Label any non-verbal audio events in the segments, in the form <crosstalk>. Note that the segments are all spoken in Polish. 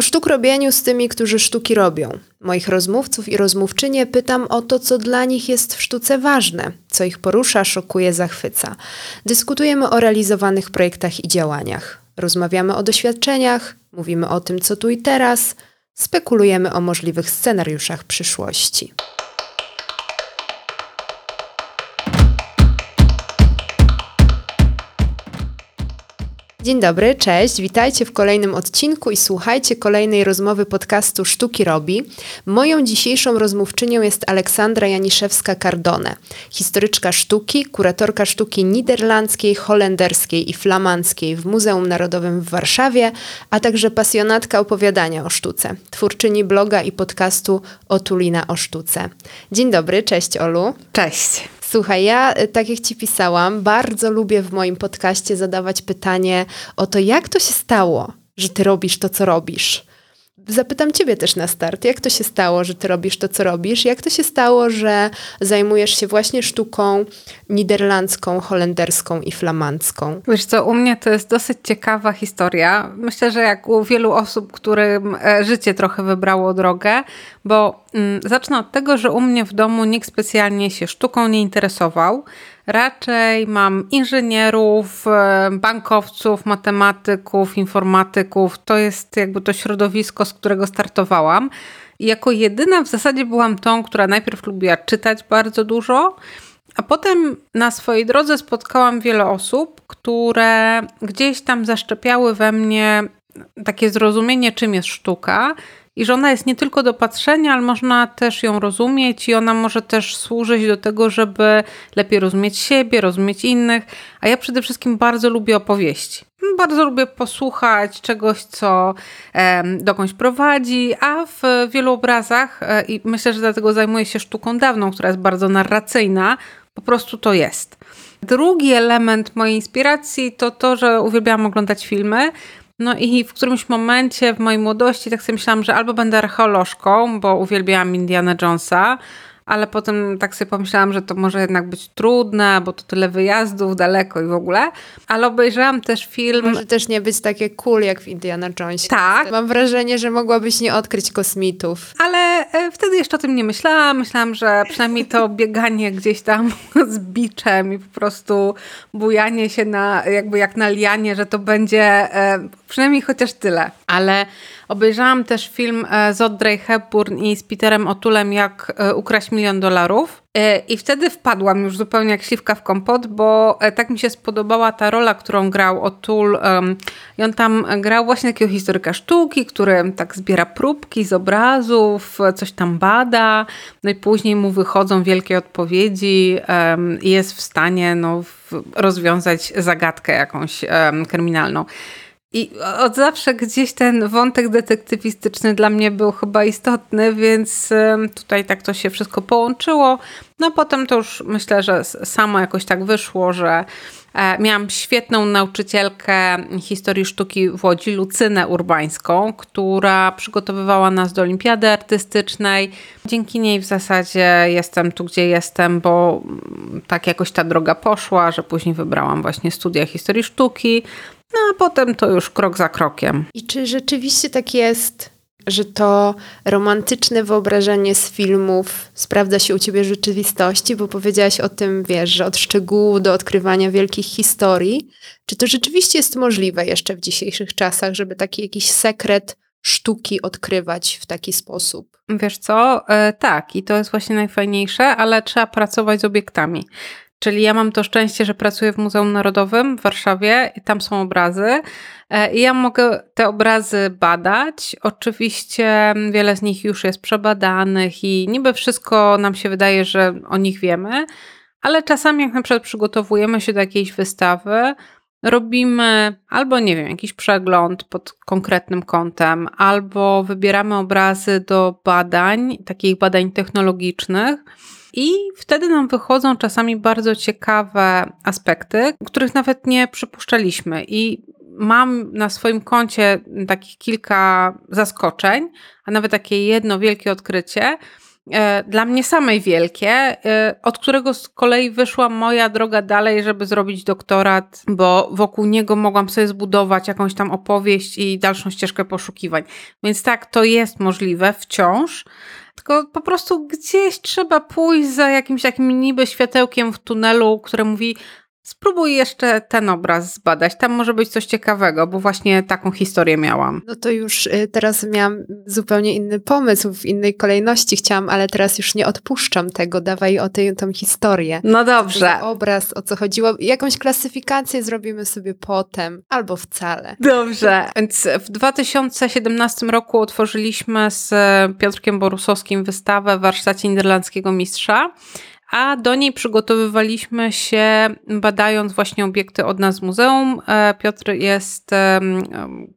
O sztuk robieniu z tymi, którzy sztuki robią. Moich rozmówców i rozmówczynie pytam o to, co dla nich jest w sztuce ważne, co ich porusza, szokuje, zachwyca. Dyskutujemy o realizowanych projektach i działaniach. Rozmawiamy o doświadczeniach, mówimy o tym, co tu i teraz, spekulujemy o możliwych scenariuszach przyszłości. Dzień dobry, cześć, witajcie w kolejnym odcinku i słuchajcie kolejnej rozmowy podcastu Sztuki Robi. Moją dzisiejszą rozmówczynią jest Aleksandra Janiszewska-Cardone, historyczka sztuki, kuratorka sztuki niderlandzkiej, holenderskiej i flamandzkiej w Muzeum Narodowym w Warszawie, a także pasjonatka opowiadania o sztuce, twórczyni bloga i podcastu Otulina o sztuce. Dzień dobry, cześć Olu. Cześć. Słuchaj, ja, y, tak jak Ci pisałam, bardzo lubię w moim podcaście zadawać pytanie o to, jak to się stało, że Ty robisz to, co robisz. Zapytam Ciebie też na start, jak to się stało, że Ty robisz to, co robisz? Jak to się stało, że zajmujesz się właśnie sztuką niderlandzką, holenderską i flamandzką? Wiesz co, u mnie to jest dosyć ciekawa historia. Myślę, że jak u wielu osób, którym e, życie trochę wybrało drogę, bo mm, zacznę od tego, że u mnie w domu nikt specjalnie się sztuką nie interesował. Raczej mam inżynierów, e, bankowców, matematyków, informatyków. To jest jakby to środowisko, z którego startowałam. I jako jedyna w zasadzie byłam tą, która najpierw lubiła czytać bardzo dużo, a potem na swojej drodze spotkałam wiele osób, które gdzieś tam zaszczepiały we mnie takie zrozumienie, czym jest sztuka i że ona jest nie tylko do patrzenia, ale można też ją rozumieć i ona może też służyć do tego, żeby lepiej rozumieć siebie, rozumieć innych. A ja przede wszystkim bardzo lubię opowieści. Bardzo lubię posłuchać czegoś, co dokądś prowadzi, a w wielu obrazach, e, i myślę, że dlatego zajmuję się sztuką dawną, która jest bardzo narracyjna, po prostu to jest. Drugi element mojej inspiracji to to, że uwielbiałam oglądać filmy. No i w którymś momencie w mojej młodości tak sobie myślałam, że albo będę archeolożką, bo uwielbiałam Indiana Jonesa, ale potem tak sobie pomyślałam, że to może jednak być trudne, bo to tyle wyjazdów daleko i w ogóle. Ale obejrzałam też film. Może też nie być takie cool jak w Indiana Jonesie. Tak. Mam wrażenie, że mogłabyś nie odkryć kosmitów. Ale e, wtedy jeszcze o tym nie myślałam. Myślałam, że przynajmniej to <laughs> bieganie gdzieś tam z biczem i po prostu bujanie się na, jakby jak na lianie, że to będzie e, przynajmniej chociaż tyle. Ale Obejrzałam też film e, z Audrey Hepburn i z Peterem Otulem, jak e, ukraść milion dolarów. E, I wtedy wpadłam już zupełnie jak śliwka w kompot, bo tak mi się spodobała ta rola, którą grał Otul. I on tam grał właśnie takiego historyka sztuki, który tak zbiera próbki z obrazów, coś tam bada, no i później mu wychodzą wielkie odpowiedzi i jest w stanie no, rozwiązać zagadkę jakąś kryminalną. I od zawsze gdzieś ten wątek detektywistyczny dla mnie był chyba istotny, więc tutaj tak to się wszystko połączyło. No potem to już myślę, że samo jakoś tak wyszło, że e, miałam świetną nauczycielkę historii sztuki w Łodzi, Lucynę Urbańską, która przygotowywała nas do olimpiady artystycznej. Dzięki niej w zasadzie jestem tu, gdzie jestem, bo mm, tak jakoś ta droga poszła, że później wybrałam właśnie studia historii sztuki. No a potem to już krok za krokiem. I czy rzeczywiście tak jest, że to romantyczne wyobrażenie z filmów sprawdza się u ciebie w rzeczywistości, bo powiedziałaś o tym, wiesz, że od szczegółu do odkrywania wielkich historii. Czy to rzeczywiście jest możliwe jeszcze w dzisiejszych czasach, żeby taki jakiś sekret sztuki odkrywać w taki sposób? Wiesz co, e, tak, i to jest właśnie najfajniejsze, ale trzeba pracować z obiektami. Czyli ja mam to szczęście, że pracuję w Muzeum Narodowym w Warszawie i tam są obrazy. E, I ja mogę te obrazy badać. Oczywiście wiele z nich już jest przebadanych i niby wszystko nam się wydaje, że o nich wiemy, ale czasami jak na przykład przygotowujemy się do jakiejś wystawy, robimy albo nie wiem, jakiś przegląd pod konkretnym kątem, albo wybieramy obrazy do badań, takich badań technologicznych i wtedy nam wychodzą czasami bardzo ciekawe aspekty, których nawet nie przypuszczaliśmy. I mam na swoim koncie takich kilka zaskoczeń, a nawet takie jedno wielkie odkrycie, dla mnie samej wielkie, e, od którego z kolei wyszła moja droga dalej, żeby zrobić doktorat, bo wokół niego mogłam sobie zbudować jakąś tam opowieść i dalszą ścieżkę poszukiwań. Więc tak, to jest możliwe wciąż. Tylko po prostu gdzieś trzeba pójść za jakimś takim niby światełkiem w tunelu, które mówi: Spróbuj jeszcze ten obraz zbadać. Tam może być coś ciekawego, bo właśnie taką historię miałam. No to już y, teraz miałam zupełnie inny pomysł, w innej kolejności chciałam, ale teraz już nie odpuszczam tego. Dawaj o tej, tą historię. No dobrze. obraz, o co chodziło. Jakąś klasyfikację zrobimy sobie potem, albo wcale. Dobrze. Więc w 2017 roku otworzyliśmy z Piotrkiem Borusowskim wystawę w warsztacie niderlandzkiego mistrza a do niej przygotowywaliśmy się badając właśnie obiekty od nas muzeum. E, Piotr jest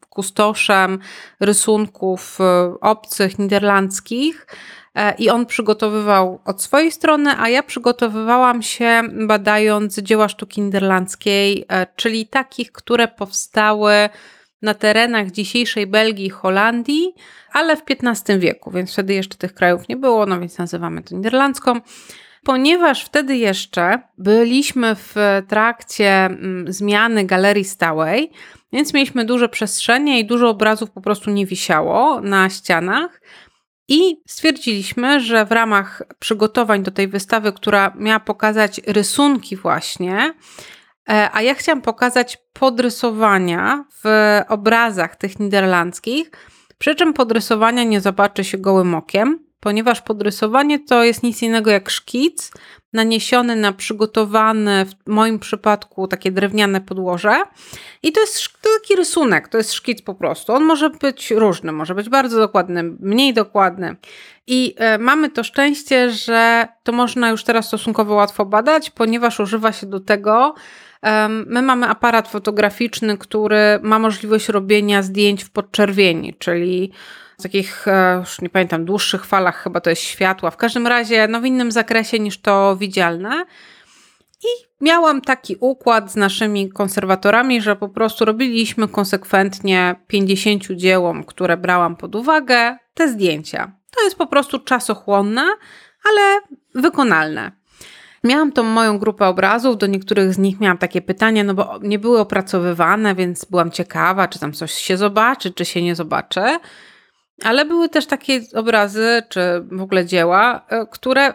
kustoszem rysunków e, obcych, niderlandzkich. E, I on przygotowywał od swojej strony, a ja przygotowywałam się badając dzieła sztuki niderlandzkiej, czyli takich, które powstały na terenach dzisiejszej Belgii i Holandii, ale w XV wieku, więc wtedy jeszcze tych krajów nie było, no więc nazywamy to niderlandzką ponieważ wtedy jeszcze byliśmy w trakcie mm, zmiany galerii stałej, więc mieliśmy duże przestrzenie i dużo obrazów po prostu nie wisiało na ścianach. I stwierdziliśmy, że w ramach przygotowań do tej wystawy, która miała pokazać rysunki, właśnie, e, a ja chciałam pokazać podrysowania w obrazach tych niderlandzkich, przy czym podrysowania nie zobaczy się gołym okiem, ponieważ podrysowanie to jest nic innego jak szkic naniesiony na przygotowane, w moim przypadku takie drewniane podłoże. I to jest taki rysunek, to jest szkic po prostu. On może być różny, może być bardzo dokładny, mniej dokładny. I e, mamy to szczęście, że to można już teraz stosunkowo łatwo badać, ponieważ używa się do tego My mamy aparat fotograficzny, który ma możliwość robienia zdjęć w podczerwieni, czyli takich, e, już nie pamiętam, dłuższych falach, chyba to jest światła, w każdym razie no w innym zakresie niż to widzialne. I miałam taki układ z naszymi konserwatorami, że po prostu robiliśmy konsekwentnie 50 dziełom, które brałam pod uwagę, te zdjęcia. To jest po prostu czasochłonne, ale wykonalne. Miałam tą moją grupę obrazów, do niektórych z nich miałam takie pytania, no bo nie były opracowywane, więc byłam ciekawa, czy tam coś się zobaczy, czy się nie zobaczy. Ale były też takie obrazy, czy w ogóle dzieła, e, które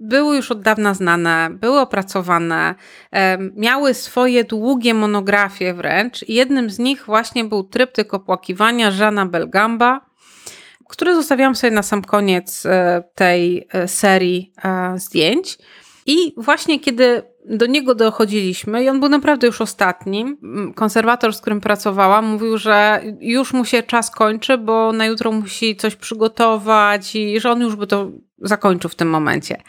były już od dawna znane, były opracowane, e, miały swoje długie monografie wręcz. Jednym z nich właśnie był tryptyk opłakiwania Żana Belgamba, który zostawiłam sobie na sam koniec e, tej serii zdjęć. I właśnie kiedy do niego dochodziliśmy i on był naprawdę już ostatnim. Konserwator, z którym pracowałam, mówił, że już mu się czas kończy, bo na jutro musi coś przygotować i że on już by to zakończył w tym momencie.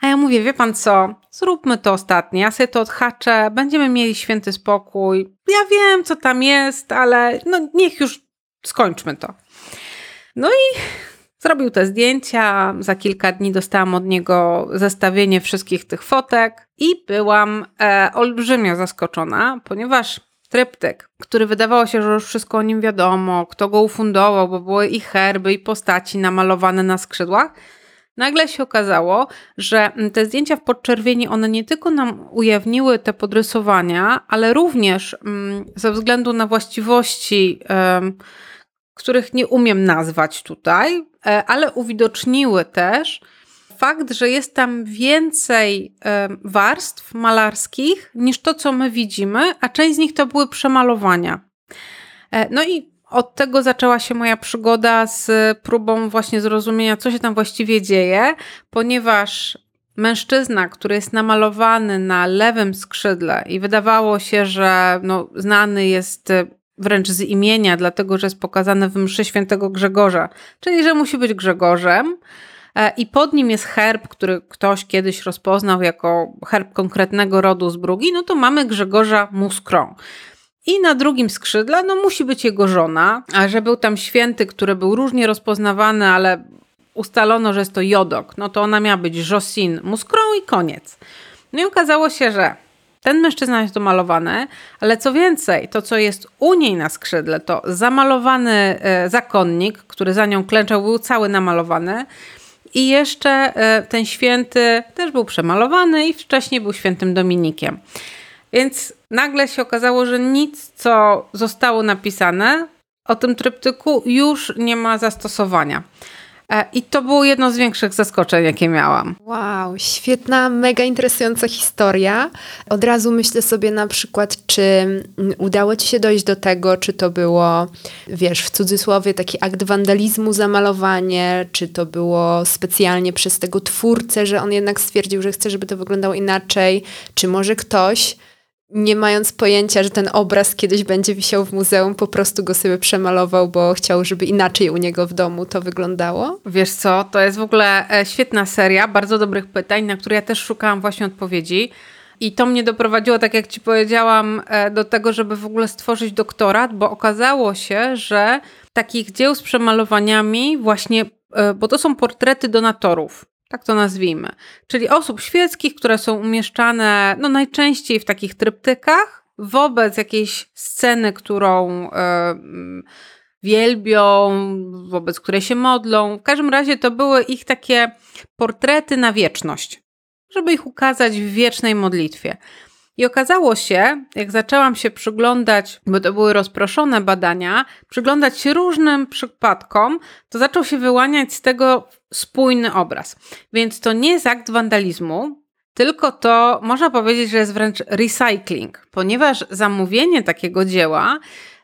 A ja mówię, wie pan co, zróbmy to ostatnie, ja sobie to odhaczę, będziemy mieli święty spokój. Ja wiem, co tam jest, ale no niech już skończmy to. No i Zrobił te zdjęcia, za kilka dni dostałam od niego zestawienie wszystkich tych fotek i byłam e, olbrzymio zaskoczona, ponieważ tryptyk, który wydawało się, że już wszystko o nim wiadomo, kto go ufundował, bo były i herby, i postaci namalowane na skrzydłach, nagle się okazało, że te zdjęcia w podczerwieni, one nie tylko nam ujawniły te podrysowania, ale również mm, ze względu na właściwości których nie umiem nazwać tutaj, e, ale uwidoczniły też fakt, że jest tam więcej e, warstw malarskich niż to, co my widzimy, a część z nich to były przemalowania. E, no i od tego zaczęła się moja przygoda z próbą właśnie zrozumienia, co się tam właściwie dzieje, ponieważ mężczyzna, który jest namalowany na lewym skrzydle i wydawało się, że no, znany jest wręcz z imienia, dlatego że jest pokazane w mszy świętego Grzegorza, czyli że musi być Grzegorzem. E, I pod nim jest herb, który ktoś kiedyś rozpoznał jako herb konkretnego rodu z Brugi, no to mamy Grzegorza Muskrą. I na drugim skrzydle, no musi być jego żona, a że był tam święty, który był różnie rozpoznawany, ale ustalono, że jest to Jodok, no to ona miała być Josin Muskrą i koniec. No i okazało się, że ten mężczyzna jest domalowany, ale co więcej, to co jest u niej na skrzydle, to zamalowany e, zakonnik, który za nią klęczał, był cały namalowany. I jeszcze e, ten święty też był przemalowany i wcześniej był świętym Dominikiem. Więc nagle się okazało, że nic, co zostało napisane o tym tryptyku, już nie ma zastosowania. E, I to było jedno z większych zaskoczeń, jakie miałam. Wow, świetna, mega interesująca historia. Od razu myślę sobie na przykład, czy udało ci się dojść do tego, czy to było, wiesz, w cudzysłowie taki akt wandalizmu, zamalowanie, czy to było specjalnie przez tego twórcę, że on jednak stwierdził, że chce, żeby to wyglądało inaczej, czy może ktoś nie mając pojęcia, że ten obraz kiedyś będzie wisiał w muzeum, po prostu go sobie przemalował, bo chciał, żeby inaczej u niego w domu to wyglądało? Wiesz co, to jest w ogóle e, świetna seria, bardzo dobrych pytań, na które ja też szukałam właśnie odpowiedzi. I to mnie doprowadziło, tak jak ci powiedziałam, e, do tego, żeby w ogóle stworzyć doktorat, bo okazało się, że takich dzieł z przemalowaniami właśnie, e, bo to są portrety donatorów tak to nazwijmy, czyli osób świeckich, które są umieszczane no, najczęściej w takich tryptykach wobec jakiejś sceny, którą e, wielbią, wobec której się modlą. W każdym razie to były ich takie portrety na wieczność, żeby ich ukazać w wiecznej modlitwie. I okazało się, jak zaczęłam się przyglądać, bo to były rozproszone badania, przyglądać się różnym przypadkom, to zaczął się wyłaniać z tego spójny obraz. Więc to nie jest akt wandalizmu, tylko to można powiedzieć, że jest wręcz recycling, ponieważ zamówienie takiego dzieła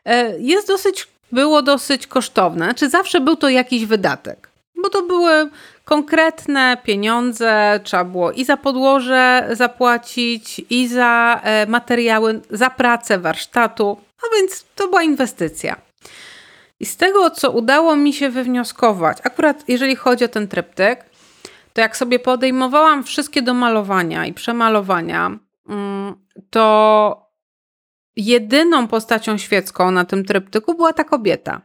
e, jest dosyć, było dosyć kosztowne, czy zawsze był to jakiś wydatek, bo to były konkretne pieniądze, trzeba było i za podłoże zapłacić, i za e, materiały, za pracę warsztatu, a więc to była inwestycja. I z tego, co udało mi się wywnioskować, akurat jeżeli chodzi o ten tryptyk, to jak sobie podejmowałam wszystkie do malowania i przemalowania, mm, to jedyną postacią świecką na tym tryptyku była ta kobieta.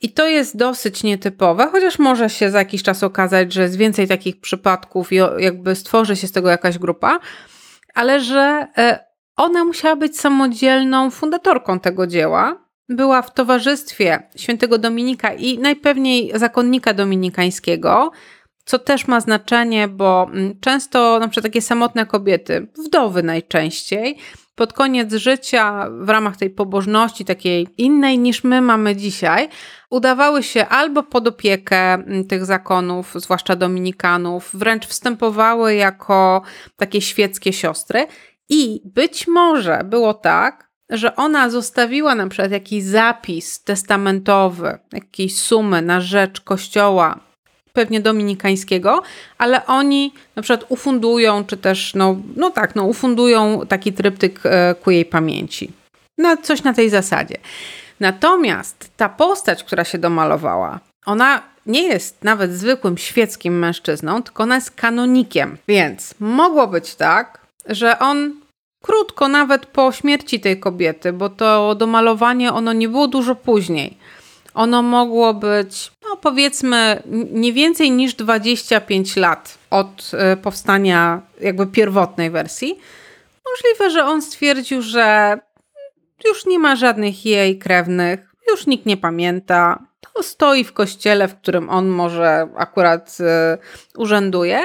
I to jest dosyć nietypowe, chociaż może się za jakiś czas okazać, że jest więcej takich przypadków i jakby stworzy się z tego jakaś grupa, ale że e, ona musiała być samodzielną fundatorką tego dzieła. Była w towarzystwie świętego Dominika i najpewniej zakonnika dominikańskiego, co też ma znaczenie, bo mm, często na przykład takie samotne kobiety, wdowy najczęściej, pod koniec życia w ramach tej pobożności takiej innej niż my mamy dzisiaj, udawały się albo pod opiekę mm, tych zakonów, zwłaszcza dominikanów, wręcz wstępowały jako takie świeckie siostry. I być może było tak, że ona zostawiła na przykład jakiś zapis testamentowy, jakieś sumy na rzecz kościoła, pewnie dominikańskiego, ale oni na przykład ufundują, czy też, no, no tak, no, ufundują taki tryptyk e, ku jej pamięci. No, coś na tej zasadzie. Natomiast ta postać, która się domalowała, ona nie jest nawet zwykłym świeckim mężczyzną, tylko ona jest kanonikiem. Więc mogło być tak, że on krótko nawet po śmierci tej kobiety, bo to domalowanie ono nie było dużo później. Ono mogło być, no powiedzmy, nie więcej niż 25 lat od e, powstania jakby pierwotnej wersji. Możliwe, że on stwierdził, że już nie ma żadnych jej krewnych, już nikt nie pamięta. To stoi w kościele, w którym on może akurat y, urzęduje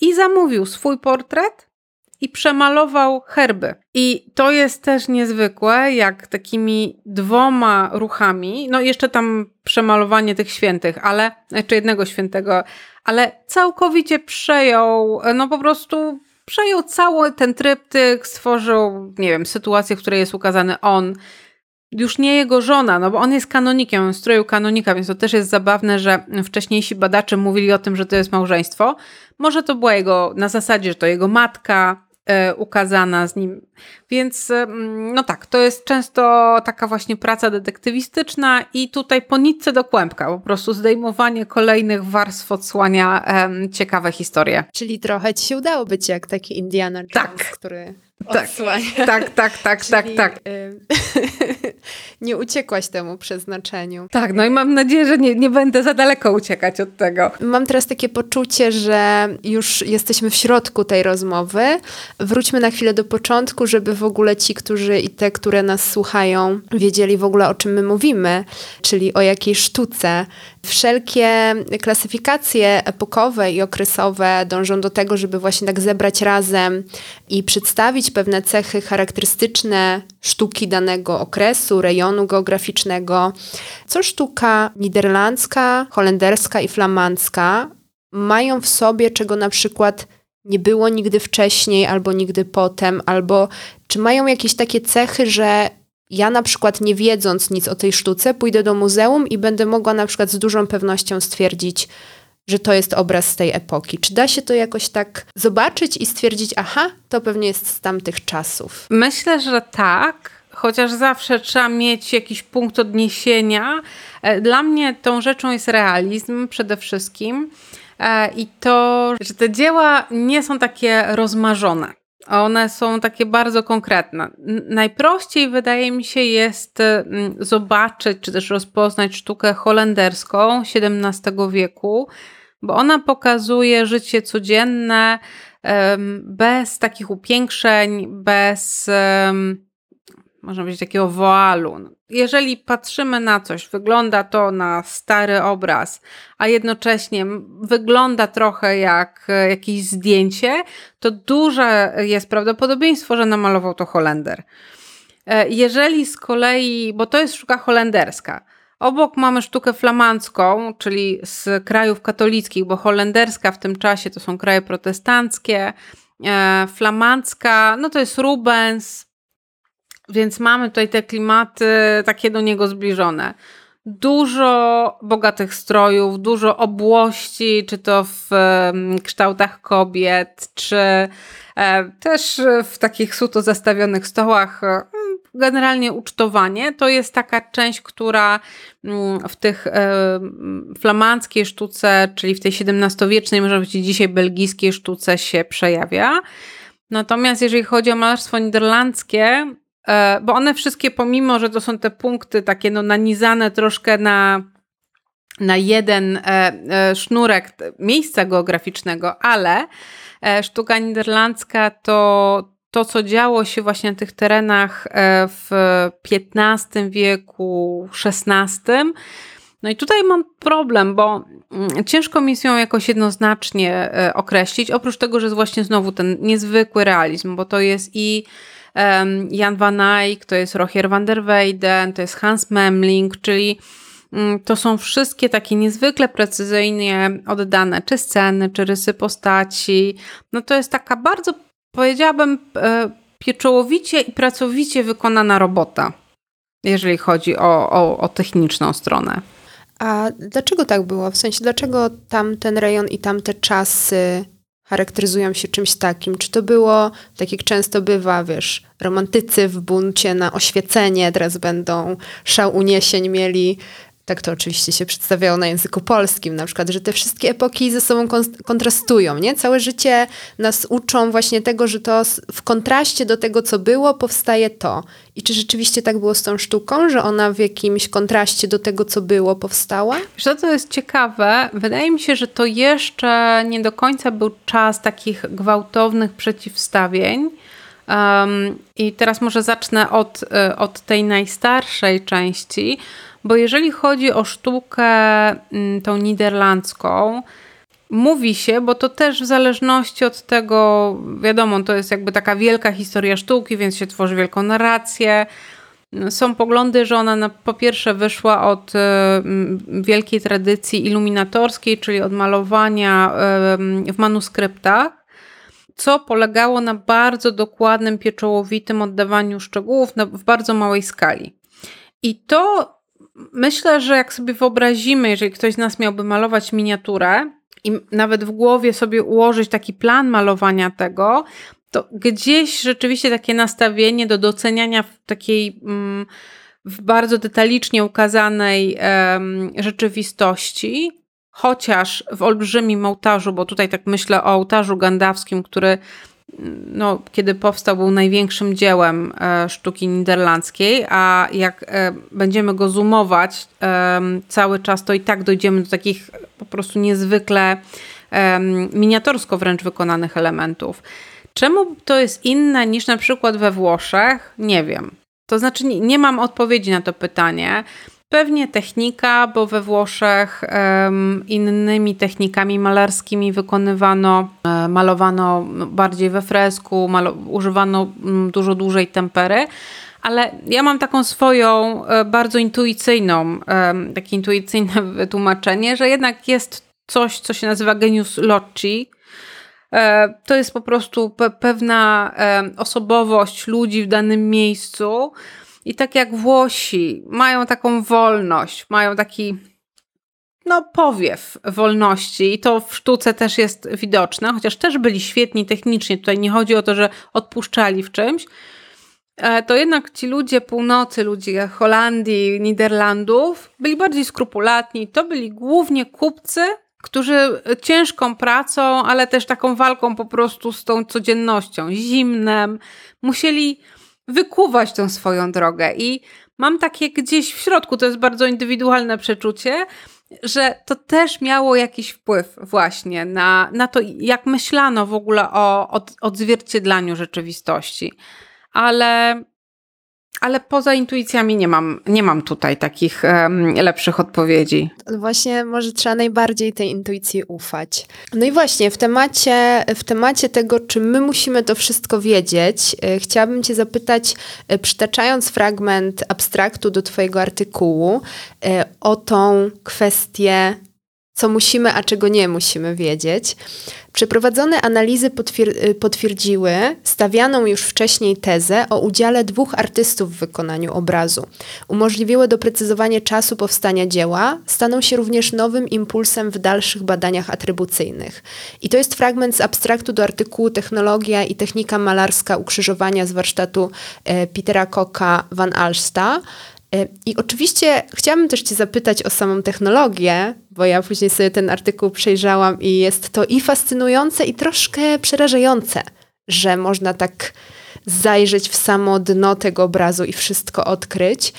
i zamówił swój portret i przemalował herby. I to jest też niezwykłe, jak takimi dwoma ruchami, no jeszcze tam przemalowanie tych świętych, ale, czy jednego świętego, ale całkowicie przejął, no po prostu przejął cały ten tryptyk, stworzył, nie wiem, sytuację, w której jest ukazany on, już nie jego żona, no bo on jest kanonikiem, on stroił kanonika, więc to też jest zabawne, że wcześniejsi badacze mówili o tym, że to jest małżeństwo. Może to była jego, na zasadzie, że to jego matka, ukazana z nim. Więc e, mm, no tak, to jest często taka właśnie praca detektywistyczna i tutaj po nitce do kłębka, po prostu zdejmowanie kolejnych warstw odsłania ciekawe historie. Czyli trochę ci się udało być jak taki Indiana Jones, tak. który tak, tak, tak, tak, tak, tak. <laughs> nie uciekłaś temu przeznaczeniu. Tak, no i mam nadzieję, że nie, nie będę za daleko uciekać od tego. Mam teraz takie poczucie, że już jesteśmy w środku tej rozmowy. Wróćmy na chwilę do początku, żeby w ogóle ci, którzy i te, które nas słuchają, wiedzieli w ogóle o czym my mówimy, czyli o jakiej sztuce. Wszelkie klasyfikacje epokowe i okresowe dążą do tego, żeby właśnie tak zebrać razem i przedstawić pewne cechy charakterystyczne sztuki danego okresu, rejonu geograficznego. Co sztuka niderlandzka, holenderska i flamandzka mają w sobie, czego na przykład nie było nigdy wcześniej albo nigdy potem, albo czy mają jakieś takie cechy, że ja na przykład nie wiedząc nic o tej sztuce, pójdę do muzeum i będę mogła na przykład z dużą pewnością stwierdzić, że to jest obraz z tej epoki. Czy da się to jakoś tak zobaczyć i stwierdzić, aha, to pewnie jest z tamtych czasów? Myślę, że tak, chociaż zawsze trzeba mieć jakiś punkt odniesienia. E, dla mnie tą rzeczą jest realizm przede wszystkim e, i to, że te dzieła nie są takie rozmarzone. One są takie bardzo konkretne. Najprościej wydaje mi się jest mm, zobaczyć czy też rozpoznać sztukę holenderską XVII wieku, bo ona pokazuje życie codzienne bez takich upiększeń, bez można powiedzieć takiego woalu. Jeżeli patrzymy na coś, wygląda to na stary obraz, a jednocześnie wygląda trochę jak e, jakieś zdjęcie, to duże jest prawdopodobieństwo, że namalował to Holender. E, jeżeli z kolei, bo to jest sztuka holenderska, obok mamy sztukę flamandzką, czyli z krajów katolickich, bo holenderska w tym czasie to są kraje protestanckie, e, flamandzka, no to jest Rubens, więc mamy tutaj te klimaty takie do niego zbliżone. Dużo bogatych strojów, dużo obłości, czy to w kształtach kobiet, czy e, też w takich suto zastawionych stołach. Generalnie ucztowanie to jest taka część, która mm, w tych e, flamandzkiej sztuce, czyli w tej XVII-wiecznej, może być dzisiaj belgijskiej sztuce się przejawia. Natomiast jeżeli chodzi o malarstwo niderlandzkie, E, bo one wszystkie, pomimo, że to są te punkty takie no, nanizane troszkę na, na jeden e, sznurek miejsca geograficznego, ale sztuka niderlandzka to to, co działo się właśnie na tych terenach w XV wieku, XVI. No i tutaj mam problem, bo mm, ciężko mi ją jakoś jednoznacznie określić, oprócz tego, że jest właśnie znowu ten niezwykły realizm, bo to jest i Jan van Eyck, to jest Rogier van der Weyden, to jest Hans Memling, czyli mm, to są wszystkie takie niezwykle precyzyjnie oddane, czy sceny, czy rysy postaci. No to jest taka bardzo, powiedziałabym, e, pieczołowicie i pracowicie wykonana robota, jeżeli chodzi o, o, o techniczną stronę. A dlaczego tak było? W sensie, dlaczego tamten rejon i tamte czasy charakteryzują się czymś takim. Czy to było, tak jak często bywa, wiesz, romantycy w buncie na oświecenie, teraz będą szał uniesień mieli tak to oczywiście się przedstawiało na języku polskim, na przykład, że te wszystkie epoki ze sobą kontrastują, nie? Całe życie nas uczą właśnie tego, że to w kontraście do tego, co było, powstaje to. I czy rzeczywiście tak było z tą sztuką, że ona w jakimś kontraście do tego, co było, powstała? Wiesz co, to jest ciekawe. Wydaje mi się, że to jeszcze nie do końca był czas takich gwałtownych przeciwstawień. Um, I teraz może zacznę od, e, od tej najstarszej części, bo jeżeli chodzi o sztukę mm, tą niderlandzką, mówi się, bo to też w zależności od tego, wiadomo, to jest jakby taka wielka historia sztuki, więc się tworzy wielką narrację. Są poglądy, że ona na, po pierwsze wyszła od y, wielkiej tradycji iluminatorskiej, czyli od malowania y, w manuskryptach, co polegało na bardzo dokładnym, pieczołowitym oddawaniu szczegółów na, w bardzo małej skali. I to myślę, że jak sobie wyobrazimy, jeżeli ktoś z nas miałby malować miniaturę i nawet w głowie sobie ułożyć taki plan malowania tego, to gdzieś rzeczywiście takie nastawienie do doceniania w takiej mm, w bardzo detalicznie ukazanej rzeczywistości, chociaż w olbrzymim ołtarzu, bo tutaj tak myślę o ołtarzu gandawskim, który no, kiedy powstał, był największym dziełem e, sztuki niderlandzkiej, a jak e, będziemy go zoomować cały czas, to i tak dojdziemy do takich po prostu niezwykle miniatursko wręcz wykonanych elementów. Czemu to jest inne niż na przykład we Włoszech? Nie wiem. To znaczy, nie, nie mam odpowiedzi na to pytanie. Pewnie technika, bo we Włoszech um, innymi technikami malarskimi wykonywano, e, malowano bardziej we fresku, malo, używano m, dużo dłużej tempery. Ale ja mam taką swoją e, bardzo intuicyjną, takie intuicyjne <laughs> wytłumaczenie, że jednak jest coś, co się nazywa genius loci. E, to jest po prostu pe pewna osobowość ludzi w danym miejscu, i tak jak Włosi mają taką wolność, mają taki no, powiew wolności i to w sztuce też jest widoczne, chociaż też byli świetni technicznie. Tutaj nie chodzi o to, że odpuszczali w czymś. E, to jednak ci ludzie północy, ludzie Holandii, Niderlandów byli bardziej skrupulatni. To byli głównie kupcy, którzy ciężką pracą, ale też taką walką po prostu z tą codziennością, zimnem, musieli wykuwać tą swoją drogę. I mam takie gdzieś w środku, to jest bardzo indywidualne przeczucie, że to też miało jakiś wpływ właśnie na, na to, jak myślano w ogóle o od, odzwierciedlaniu rzeczywistości. Ale ale poza intuicjami nie mam, nie mam tutaj takich um, lepszych odpowiedzi. Właśnie może trzeba najbardziej tej intuicji ufać. No i właśnie w temacie, w temacie tego, czy my musimy to wszystko wiedzieć, e, chciałabym cię zapytać, e, przytaczając fragment abstraktu do twojego artykułu, e, o tą kwestię co musimy, a czego nie musimy wiedzieć. Przeprowadzone analizy potwier potwierdziły stawianą już wcześniej tezę o udziale dwóch artystów w wykonaniu obrazu. Umożliwiły doprecyzowanie czasu powstania dzieła, staną się również nowym impulsem w dalszych badaniach atrybucyjnych. I to jest fragment z abstraktu do artykułu Technologia i technika malarska ukrzyżowania z warsztatu e, Petera Koka van Alsta, I oczywiście chciałabym też Cię zapytać o samą technologię, bo ja później sobie ten artykuł przejrzałam i jest to i fascynujące, i troszkę przerażające, że można tak zajrzeć w samo dno tego obrazu i wszystko odkryć.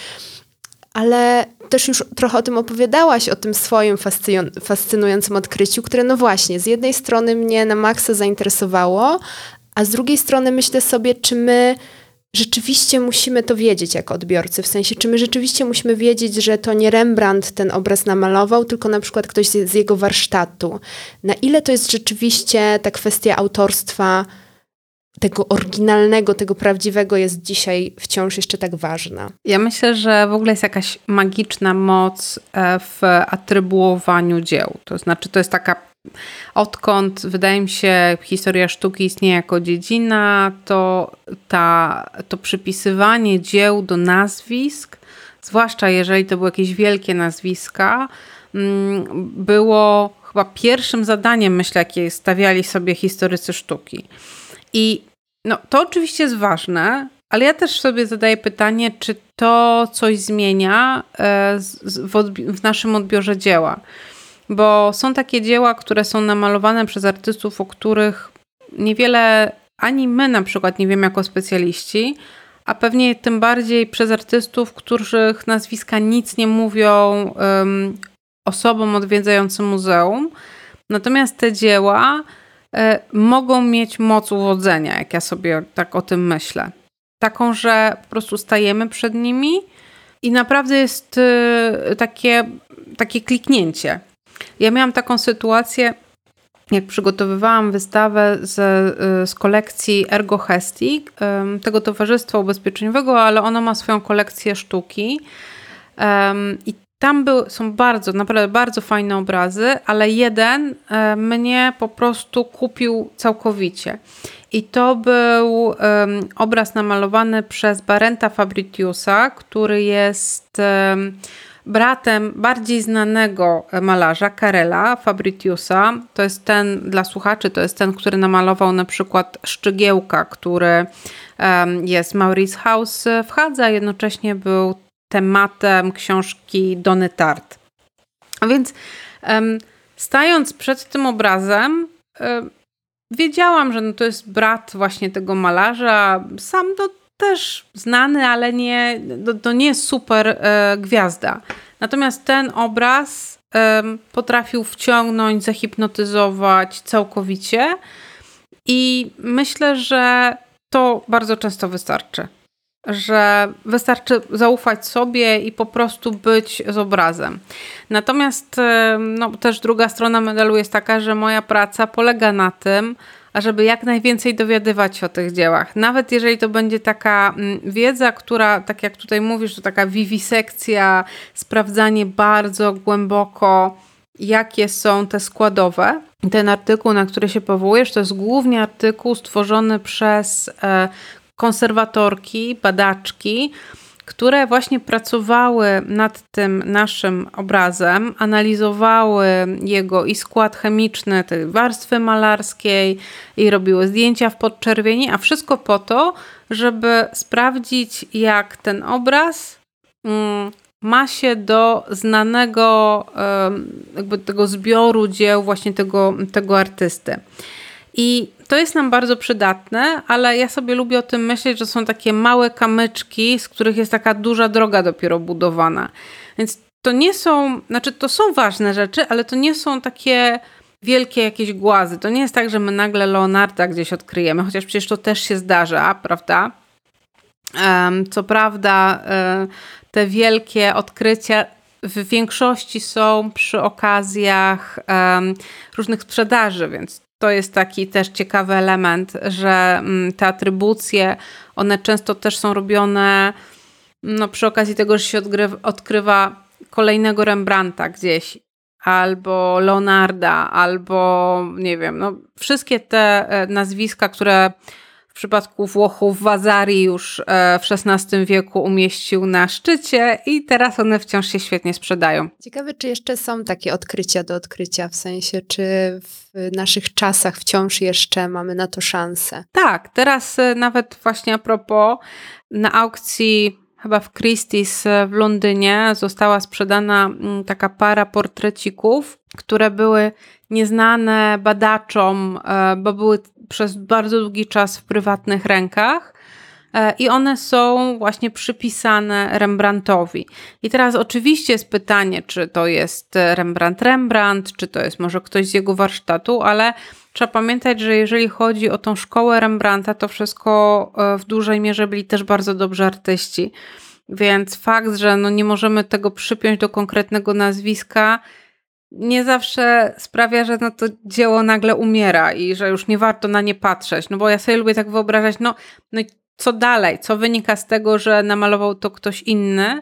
Ale też już trochę o tym opowiadałaś, o tym swoim fascynującym odkryciu, które no właśnie, z jednej strony mnie na maksa zainteresowało, a z drugiej strony myślę sobie, czy my rzeczywiście musimy to wiedzieć jako odbiorcy, w sensie, czy my rzeczywiście musimy wiedzieć, że to nie Rembrandt ten obraz namalował, tylko na przykład ktoś z, jego warsztatu. Na ile to jest rzeczywiście ta kwestia autorstwa tego oryginalnego, tego prawdziwego jest dzisiaj wciąż jeszcze tak ważna. Ja myślę, że w ogóle jest jakaś magiczna moc e, w atrybuowaniu dzieł. To znaczy, to jest taka Odkąd, wydaje mi się, historia sztuki istnieje jako dziedzina, to ta, to przypisywanie dzieł do nazwisk, zwłaszcza jeżeli to były jakieś wielkie nazwiska, mm, było chyba pierwszym zadaniem, myślę, jakie stawiali sobie historycy sztuki. I no, to oczywiście jest ważne, ale ja też sobie zadaję pytanie, czy to coś zmienia e, w naszym odbiorze dzieła bo są takie dzieła, które są namalowane przez artystów, o których niewiele ani my na przykład nie wiemy jako specjaliści, a pewnie tym bardziej przez artystów, których nazwiska nic nie mówią um, osobom odwiedzającym muzeum. Natomiast te dzieła e, mogą mieć moc uwodzenia, jak ja sobie tak o tym myślę. Taką, że po prostu stajemy przed nimi i naprawdę jest e, takie, takie kliknięcie. Ja miałam taką sytuację, jak przygotowywałam wystawę z, y, z kolekcji Ergo Hesti, tego towarzystwa ubezpieczeniowego, ale ono ma swoją kolekcję sztuki. I tam był, są bardzo, naprawdę bardzo fajne obrazy, ale jeden e, mnie po prostu kupił całkowicie. I to był um, obraz namalowany przez Barenta Fabritiusa, który jest um, bratem bardziej znanego malarza, Karela Fabritiusa. To jest ten, dla słuchaczy, to jest ten, który namalował na przykład Szczygiełka, który jest Maurice House w Hadze, a jednocześnie był tematem książki Dony Tart. A więc stając przed tym obrazem, wiedziałam, że no to jest brat właśnie tego malarza. Sam to też znany, ale nie, to, to nie jest super e, gwiazda. Natomiast ten obraz e, potrafił wciągnąć, zahipnotyzować całkowicie. I myślę, że to bardzo często wystarczy. Że wystarczy zaufać sobie i po prostu być z obrazem. Natomiast no, też druga strona medalu jest taka, że moja praca polega na tym, ażeby jak najwięcej dowiadywać się o tych dziełach. Nawet jeżeli to będzie taka mm, wiedza, która, tak jak tutaj mówisz, to taka wiwisekcja, sprawdzanie bardzo głęboko, jakie są te składowe. Ten artykuł, na który się powołujesz, to jest głównie artykuł stworzony przez e, konserwatorki, badaczki, które właśnie pracowały nad tym naszym obrazem, analizowały jego i skład chemiczny tej warstwy malarskiej i robiły zdjęcia w podczerwieni, a wszystko po to, żeby sprawdzić, jak ten obraz mm, ma się do znanego jakby tego zbioru dzieł właśnie tego, tego artysty. I to jest nam bardzo przydatne, ale ja sobie lubię o tym myśleć, że są takie małe kamyczki, z których jest taka duża droga dopiero budowana. Więc to nie są, znaczy to są ważne rzeczy, ale to nie są takie wielkie jakieś głazy. To nie jest tak, że my nagle Leonarda gdzieś odkryjemy, chociaż przecież to też się zdarza, prawda? Co prawda, e, te wielkie odkrycia w większości są przy okazjach różnych sprzedaży, więc to jest taki też ciekawy element, że mm, te atrybucje, one często też są robione no, przy okazji tego, że się odkrywa kolejnego Rembrandta gdzieś, albo Leonarda, albo nie wiem, no, wszystkie te e, nazwiska, które w przypadku Włochów Wazari już e, w XVI wieku umieścił na szczycie i teraz one wciąż się świetnie sprzedają. Ciekawe, czy jeszcze są takie odkrycia do odkrycia, w sensie, czy w naszych czasach wciąż jeszcze mamy na to szansę? Tak, teraz e, nawet właśnie a propos na aukcji chyba w Christie's w Londynie została sprzedana mm, taka para portrecików, które były nieznane badaczom, e, bo były przez bardzo długi czas w prywatnych rękach. E, I one są właśnie przypisane Rembrandtowi. I teraz oczywiście jest pytanie, czy to jest Rembrandt Rembrandt, czy to jest może ktoś z jego warsztatu, ale trzeba pamiętać, że jeżeli chodzi o tą szkołę Rembrandta, to wszystko e, w dużej mierze byli też bardzo dobrzy artyści. Więc fakt, że no nie możemy tego przypiąć do konkretnego nazwiska, nie zawsze sprawia, że no to dzieło nagle umiera i że już nie warto na nie patrzeć. No bo ja sobie lubię tak wyobrażać, no, no i co dalej? Co wynika z tego, że namalował to ktoś inny?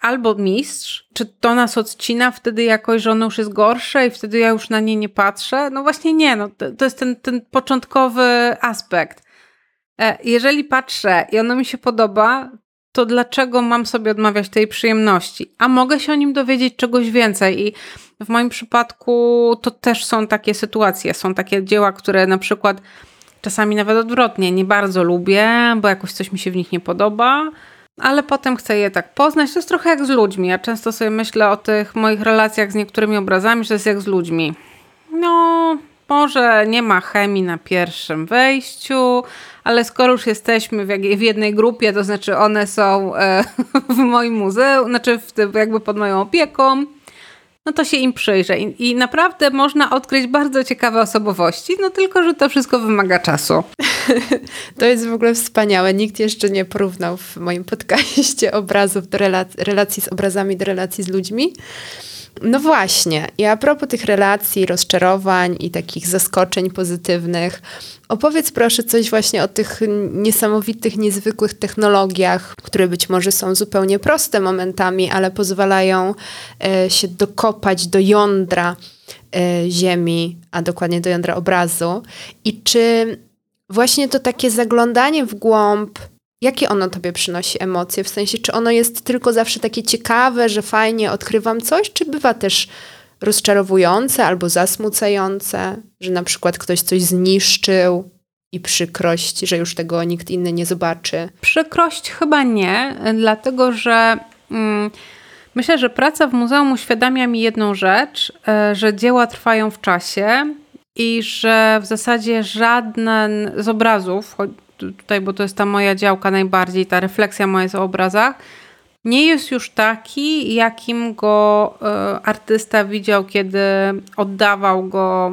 Albo mistrz? Czy to nas odcina wtedy jakoś, że ono już jest gorsze i wtedy ja już na nie nie patrzę? No właśnie nie, no to, to jest ten, ten początkowy aspekt. E, jeżeli patrzę i ono mi się podoba, to dlaczego mam sobie odmawiać tej przyjemności? A mogę się o nim dowiedzieć czegoś więcej i w moim przypadku to też są takie sytuacje. Są takie dzieła, które na przykład czasami nawet odwrotnie nie bardzo lubię, bo jakoś coś mi się w nich nie podoba, ale potem chcę je tak poznać. To jest trochę jak z ludźmi. Ja często sobie myślę o tych moich relacjach z niektórymi obrazami, że to jest jak z ludźmi. No, może nie ma chemii na pierwszym wejściu, ale skoro już jesteśmy w, jednej grupie, to znaczy one są e, <laughs> w moim muzeum, znaczy w, jakby pod moją opieką, no to się im przyjrzę. I, I, naprawdę można odkryć bardzo ciekawe osobowości, no tylko, że to wszystko wymaga czasu. <laughs> To jest w ogóle wspaniałe. Nikt jeszcze nie porównał w moim podcaście obrazów do relacji z obrazami do relacji z ludźmi. No właśnie. I a propos tych relacji, rozczarowań i takich zaskoczeń pozytywnych, opowiedz proszę coś właśnie o tych niesamowitych, niezwykłych technologiach, które być może są zupełnie proste momentami, ale pozwalają e, się dokopać do jądra e, Ziemi, a dokładnie do jądra obrazu. I czy właśnie to takie zaglądanie w głąb Jakie ono tobie przynosi emocje? W sensie, czy ono jest tylko zawsze takie ciekawe, że fajnie odkrywam coś, czy bywa też rozczarowujące albo zasmucające, że na przykład ktoś coś zniszczył i przykrość, że już tego nikt inny nie zobaczy? Przykrość chyba nie, dlatego że. Mm, Myślę, że praca w muzeum uświadamia mi jedną rzecz, e, że dzieła trwają w czasie i że w zasadzie żaden z obrazów, tutaj, bo to jest ta moja działka najbardziej, ta refleksja moja jest o obrazach, nie jest już taki, jakim go e, artysta widział, kiedy oddawał go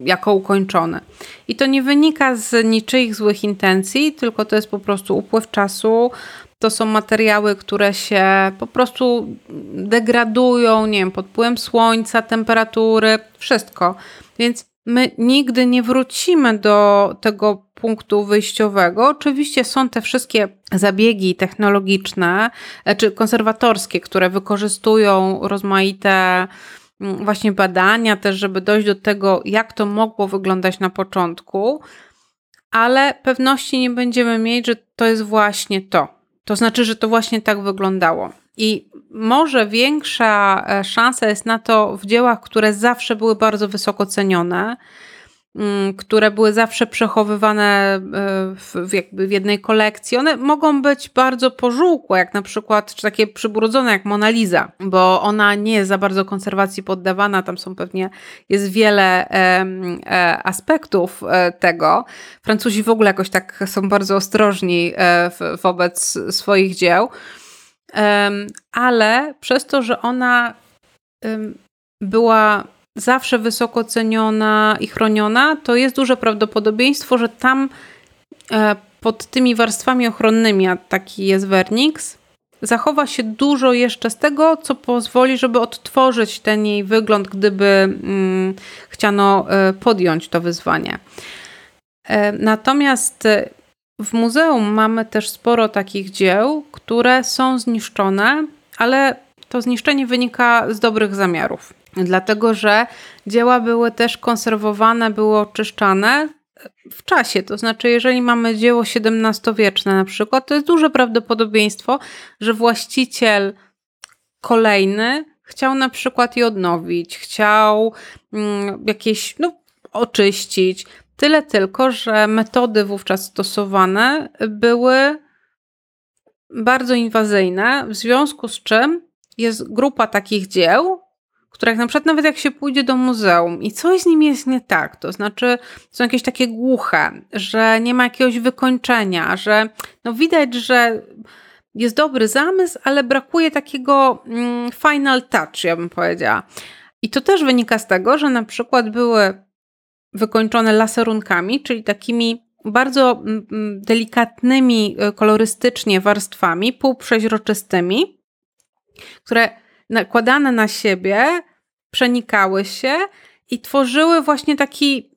jako ukończony. I to nie wynika z niczyich złych intencji, tylko to jest po prostu upływ czasu. To są materiały, które się po prostu degradują, nie wiem, pod wpływem słońca, temperatury, wszystko. Więc my nigdy nie wrócimy do tego punktu wyjściowego. Oczywiście są te wszystkie zabiegi technologiczne e, czy konserwatorskie, które wykorzystują rozmaite mm, właśnie badania, też żeby dojść do tego, jak to mogło wyglądać na początku, ale pewności nie będziemy mieć, że to jest właśnie to. To znaczy, że to właśnie tak wyglądało. I może większa e, szansa jest na to w dziełach, które zawsze były bardzo wysoko cenione, które były zawsze przechowywane e, w, jakby w jednej kolekcji. One mogą być bardzo pożółkłe, jak na przykład, czy takie przybrudzone jak Mona Lisa, bo ona nie jest za bardzo konserwacji poddawana, tam są pewnie, jest wiele e, aspektów e, tego. Francuzi w ogóle jakoś tak są bardzo ostrożni wobec swoich dzieł ale przez to, że ona była zawsze wysoko ceniona i chroniona, to jest duże prawdopodobieństwo, że tam e, pod tymi warstwami ochronnymi, a taki jest Vernix, zachowa się dużo jeszcze z tego, co pozwoli, żeby odtworzyć ten jej wygląd, gdyby mm, chciano e, podjąć to wyzwanie. E, natomiast w muzeum mamy też sporo takich dzieł, które są zniszczone, ale to zniszczenie wynika z dobrych zamiarów. Dlatego, że dzieła były też konserwowane, były oczyszczane w czasie. To znaczy, jeżeli mamy dzieło XVII-wieczne na przykład, to jest duże prawdopodobieństwo, że właściciel kolejny chciał na przykład je odnowić, chciał mm, jakieś, no, oczyścić. Tyle tylko, że metody wówczas stosowane były bardzo inwazyjne, w związku z czym jest grupa takich dzieł, których na przykład nawet jak się pójdzie do muzeum i coś z nim jest nie tak, to znaczy są jakieś takie głuche, że nie ma jakiegoś wykończenia, że no widać, że jest dobry zamysł, ale brakuje takiego mm, final touch, ja bym powiedziała. I to też wynika z tego, że na przykład były wykończone laserunkami, czyli takimi bardzo mm, mm, delikatnymi e, kolorystycznie warstwami, półprzeźroczystymi, które nakładane na siebie przenikały się i tworzyły właśnie taki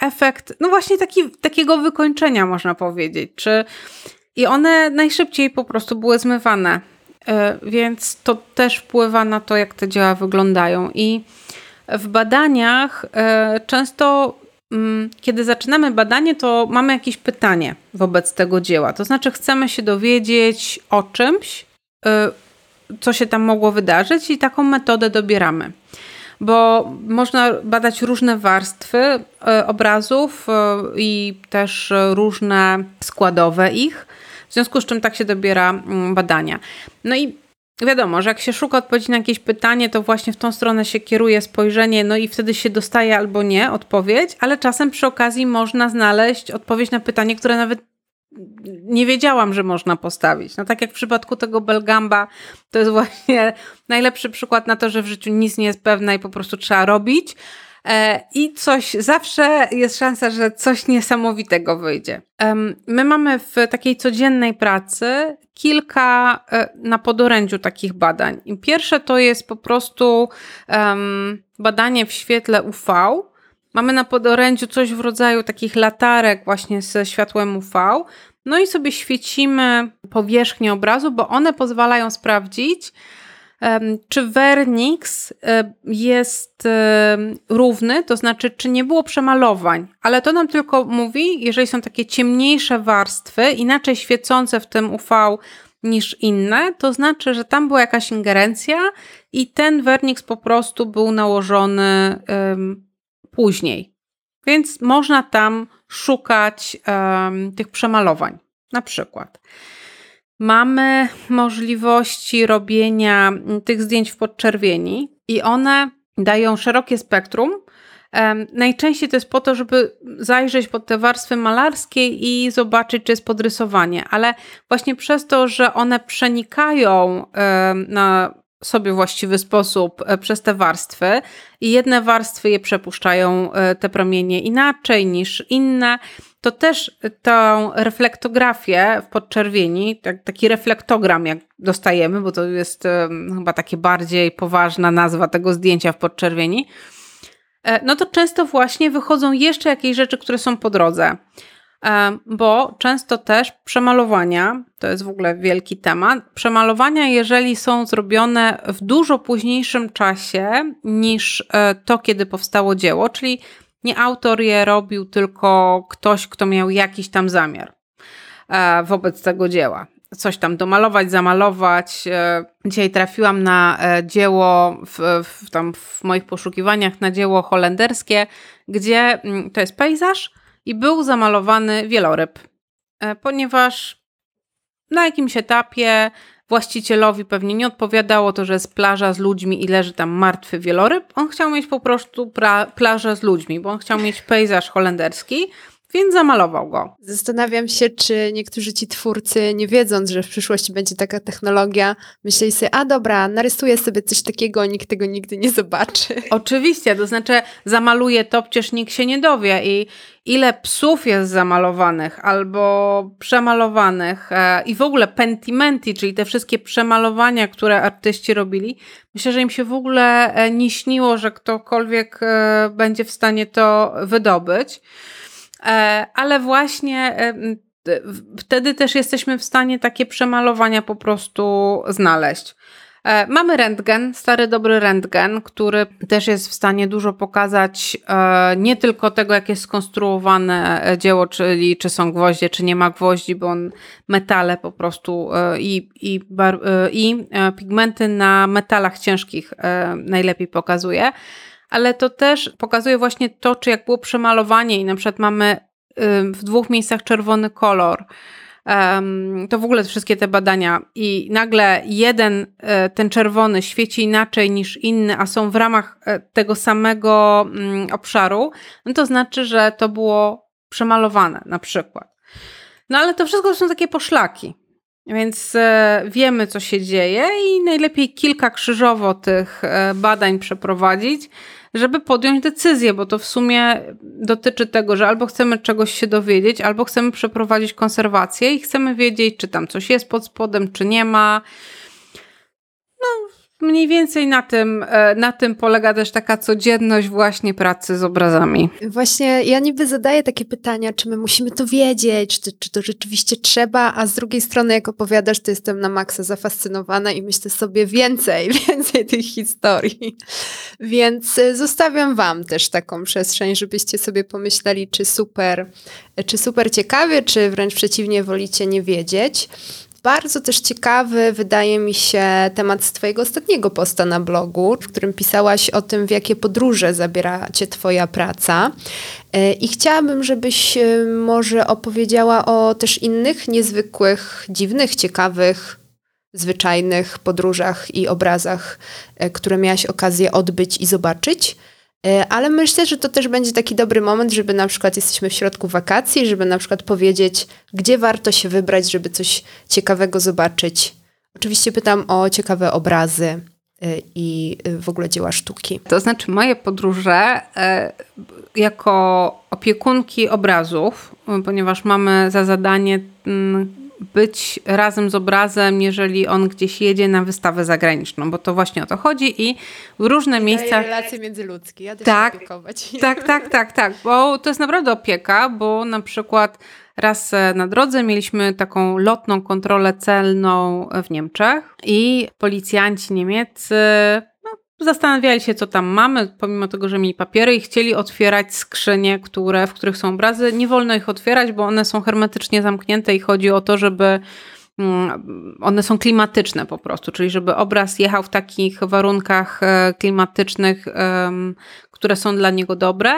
efekt, no właśnie taki, takiego wykończenia, można powiedzieć. Czy, I one najszybciej po prostu były zmywane, e, więc to też wpływa na to, jak te dzieła wyglądają. I w badaniach e, często, mm, kiedy zaczynamy badanie, to mamy jakieś pytanie wobec tego dzieła. To znaczy, chcemy się dowiedzieć o czymś, e, co się tam mogło wydarzyć, i taką metodę dobieramy. Bo można badać różne warstwy e, obrazów i też różne składowe ich, w związku z czym tak się dobiera mm, badania. No i Wiadomo, że jak się szuka odpowiedzi na jakieś pytanie, to właśnie w tą stronę się kieruje spojrzenie, no i wtedy się dostaje albo nie odpowiedź, ale czasem przy okazji można znaleźć odpowiedź na pytanie, które nawet nie wiedziałam, że można postawić. No tak jak w przypadku tego Belgamba, to jest właśnie <laughs> najlepszy przykład na to, że w życiu nic nie jest pewne i po prostu trzeba robić. E, I coś, zawsze jest szansa, że coś niesamowitego wyjdzie. My mamy w takiej codziennej pracy kilka e, na podorędziu takich badań. Pierwsze to jest po prostu badanie w świetle UV. Mamy na podorędziu coś w rodzaju takich latarek właśnie ze światłem UV. No i sobie świecimy powierzchnię obrazu, bo one pozwalają sprawdzić, czy Vernix jest równy, to znaczy, czy nie było przemalowań, ale to nam tylko mówi, jeżeli są takie ciemniejsze warstwy, inaczej świecące w tym UV niż inne, to znaczy, że tam była jakaś ingerencja i ten Vernix po prostu był nałożony później. Więc można tam szukać um, tych przemalowań, na przykład. Mamy możliwości robienia tych zdjęć w podczerwieni i one dają szerokie spektrum Najczęściej to jest po to, żeby zajrzeć pod te warstwy malarskie i zobaczyć, czy jest podrysowanie, ale właśnie przez to, że one przenikają na sobie właściwy sposób e, przez te warstwy i jedne warstwy je przepuszczają e, te promienie inaczej niż inne, to też tą reflektografię w podczerwieni, tak, taki reflektogram jak dostajemy, bo to jest chyba takie bardziej poważna nazwa tego zdjęcia w podczerwieni, E, no to często właśnie wychodzą jeszcze jakieś rzeczy, które są po drodze. E, bo często też przemalowania, to jest w ogóle wielki temat, przemalowania, jeżeli są zrobione w dużo późniejszym czasie niż e, to, kiedy powstało dzieło, czyli nie autor je robił, tylko ktoś, kto miał jakiś tam zamiar wobec tego dzieła coś tam domalować, zamalować. E, dzisiaj trafiłam na e, dzieło, w, w, tam w moich poszukiwaniach, na dzieło holenderskie, gdzie mm, to jest pejzaż i był zamalowany wieloryb, e, ponieważ na jakimś etapie właścicielowi pewnie nie odpowiadało to, że jest plaża z ludźmi i leży tam martwy wieloryb. On chciał mieć po prostu plażę z ludźmi, bo on chciał mieć pejzaż holenderski więc zamalował go. Zastanawiam się, czy niektórzy ci twórcy, nie wiedząc, że w przyszłości będzie taka technologia, myśleli sobie, a dobra, narysuję sobie coś takiego, nikt tego nigdy nie zobaczy. Oczywiście, to znaczy zamaluję to, przecież nikt się nie dowie i ile psów jest zamalowanych albo przemalowanych e, i w ogóle pentimenti, czyli te wszystkie przemalowania, które artyści robili, myślę, że im się w ogóle e, nie śniło, że ktokolwiek e, będzie w stanie to wydobyć. E, ale właśnie e, wtedy też jesteśmy w stanie takie przemalowania po prostu znaleźć. E, mamy rentgen, stary dobry rentgen, który też jest w stanie dużo pokazać nie tylko tego, jak jest skonstruowane dzieło, czyli czy są gwoździe, czy nie ma gwoździ, bo on metale po prostu i, i, i pigmenty na metalach ciężkich najlepiej pokazuje ale to też pokazuje właśnie to, czy jak było przemalowanie i na przykład mamy w dwóch miejscach czerwony kolor, to w ogóle wszystkie te badania i nagle jeden, e, ten czerwony świeci inaczej niż inny, a są w ramach e, tego samego mm, obszaru, no to znaczy, że to było przemalowane na przykład. No ale to wszystko są takie poszlaki. Więc e, wiemy, co się dzieje, i najlepiej kilka krzyżowo tych badań przeprowadzić, żeby podjąć decyzję, bo to w sumie dotyczy tego, że albo chcemy czegoś się dowiedzieć, albo chcemy przeprowadzić konserwację i chcemy wiedzieć, czy tam coś jest pod spodem, czy nie ma. Mniej więcej na tym, e, na tym polega też taka codzienność właśnie pracy z obrazami. Właśnie ja niby zadaję takie pytania, czy my musimy to wiedzieć, czy, czy to rzeczywiście trzeba, a z drugiej strony jak opowiadasz, to jestem na maksa zafascynowana i myślę sobie więcej, <laughs> więcej tych historii. Więc e, zostawiam wam też taką przestrzeń, żebyście sobie pomyśleli, czy super, czy super ciekawie, czy wręcz przeciwnie wolicie nie wiedzieć. Bardzo też ciekawy wydaje mi się temat z Twojego ostatniego posta na blogu, w którym pisałaś o tym, w jakie podróże zabiera Cię Twoja praca. E, I chciałabym, żebyś e, może opowiedziała o też innych niezwykłych, dziwnych, ciekawych, zwyczajnych podróżach i obrazach, e, które miałaś okazję odbyć i zobaczyć. E, ale myślę, że to też będzie taki dobry moment, żeby na przykład jesteśmy w środku wakacji, żeby na przykład powiedzieć, gdzie warto się wybrać, żeby coś ciekawego zobaczyć. Oczywiście pytam o ciekawe obrazy e, i e, w ogóle dzieła sztuki. To znaczy, moje podróże jako opiekunki obrazów, ponieważ mamy za zadanie mm, być razem z obrazem, jeżeli on gdzieś jedzie na wystawę zagraniczną, bo to właśnie o to chodzi i w różne miejsca. relacje międzyludzkie, ja też tak, opiekować. <laughs> <laughs> Tak, tak, tak, tak, bo to jest naprawdę opieka, bo na przykład raz e, na drodze mieliśmy taką lotną kontrolę celną w Niemczech i policjanci niemieccy Zastanawiali się, co tam mamy, pomimo tego, że mieli papiery i chcieli otwierać skrzynie, które, w których są obrazy. Nie wolno ich otwierać, bo one są hermetycznie zamknięte i chodzi o to, żeby mm, one są klimatyczne po prostu, czyli żeby obraz jechał w takich warunkach e, klimatycznych, które są dla niego dobre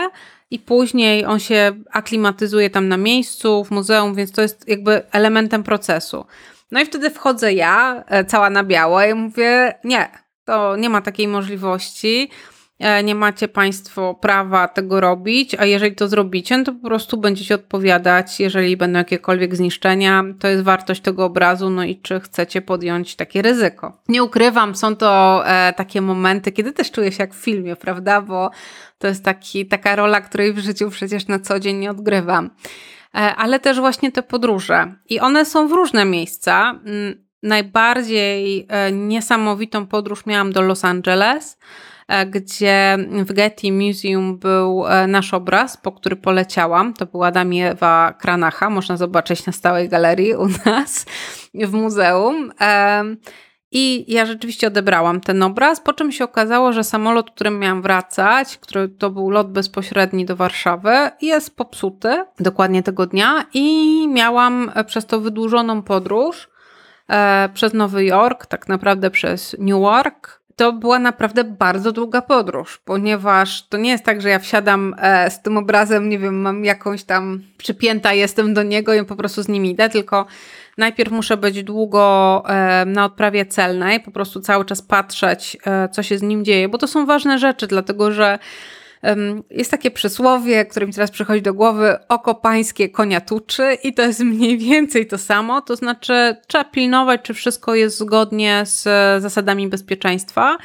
i później on się aklimatyzuje tam na miejscu, w muzeum, więc to jest jakby elementem procesu. No i wtedy wchodzę ja, e, cała na biało i mówię, nie, to nie ma takiej możliwości. E, nie macie Państwo prawa tego robić, a jeżeli to zrobicie, no to po prostu będziecie odpowiadać, jeżeli będą jakiekolwiek zniszczenia, to jest wartość tego obrazu, no i czy chcecie podjąć takie ryzyko. Nie ukrywam, są to e, takie momenty, kiedy też czuję się jak w filmie, prawda, bo to jest taki, taka rola, której w życiu przecież na co dzień nie odgrywam. E, ale też właśnie te podróże. I one są w różne miejsca. Najbardziej e, niesamowitą podróż miałam do Los Angeles, e, gdzie w Getty Museum był nasz obraz, po który poleciałam. To była Damiewa Kranacha, można zobaczyć na stałej galerii u nas w muzeum. I ja rzeczywiście odebrałam ten obraz, po czym się okazało, że samolot, którym miałam wracać, który to był lot bezpośredni do Warszawy, jest popsuty dokładnie tego dnia i miałam przez to wydłużoną podróż e, przez Nowy Jork, tak naprawdę przez Newark. To była naprawdę bardzo długa podróż, ponieważ to nie jest tak, że ja wsiadam e, z tym obrazem, nie wiem, mam jakąś tam przypięta jestem do niego i po prostu z nim idę, tylko najpierw muszę być długo na odprawie celnej, po prostu cały czas patrzeć, e, co się z nim dzieje, bo to są ważne rzeczy, dlatego że jest takie przysłowie, które mi teraz przychodzi do głowy, oko pańskie konia tuczy i to jest mniej więcej to samo, to znaczy trzeba pilnować, czy wszystko jest zgodnie z zasadami bezpieczeństwa.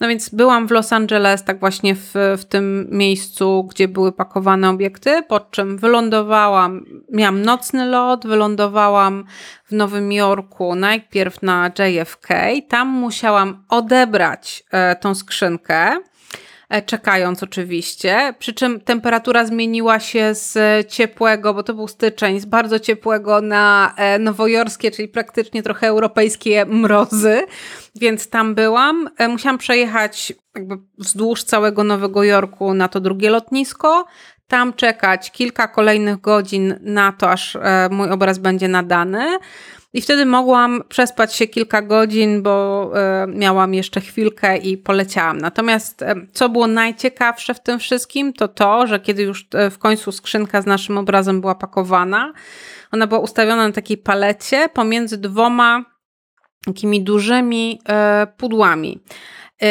No więc byłam w Los Angeles, tak właśnie w, w tym miejscu, gdzie były pakowane obiekty, po czym wylądowałam, miałam nocny lot, wylądowałam w Nowym Jorku, najpierw na JFK, tam musiałam odebrać e, tą skrzynkę, E, czekając oczywiście. Przy czym temperatura zmieniła się z ciepłego, bo to był styczeń, z bardzo ciepłego na e, nowojorskie, czyli praktycznie trochę europejskie mrozy, więc tam byłam. E, musiałam przejechać jakby wzdłuż całego Nowego Jorku na to drugie lotnisko, tam czekać kilka kolejnych godzin na to, aż mój obraz będzie nadany. I wtedy mogłam przespać się kilka godzin, bo e, miałam jeszcze chwilkę i poleciałam. Natomiast e, co było najciekawsze w tym wszystkim, to to, że kiedy już e, w końcu skrzynka z naszym obrazem była pakowana, ona była ustawiona na takiej palecie pomiędzy dwoma takimi dużymi pudłami.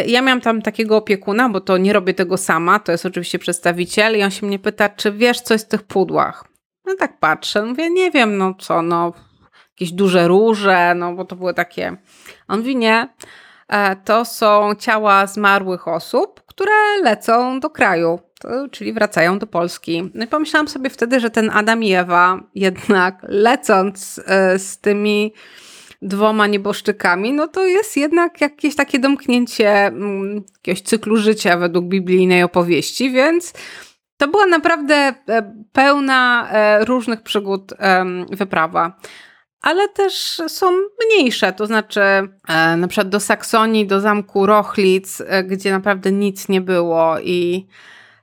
Ja miałam tam takiego opiekuna, bo to nie robię tego sama, to jest oczywiście przedstawiciel i on się mnie pyta, czy wiesz, co jest w tych pudłach? No tak patrzę, mówię, nie wiem, no co, no jakieś duże róże, no bo to były takie. On mówi nie, e, to są ciała zmarłych osób, które lecą do kraju, to, czyli wracają do Polski. No i pomyślałam sobie wtedy, że ten Adam i Ewa jednak lecąc e, z tymi dwoma nieboszczykami, no to jest jednak jakieś takie domknięcie mm, jakiegoś cyklu życia według biblijnej opowieści, więc to była naprawdę e, pełna różnych przygód wyprawa ale też są mniejsze, to znaczy e, na przykład do Saksonii, do zamku Rochlic, e, gdzie naprawdę nic nie było i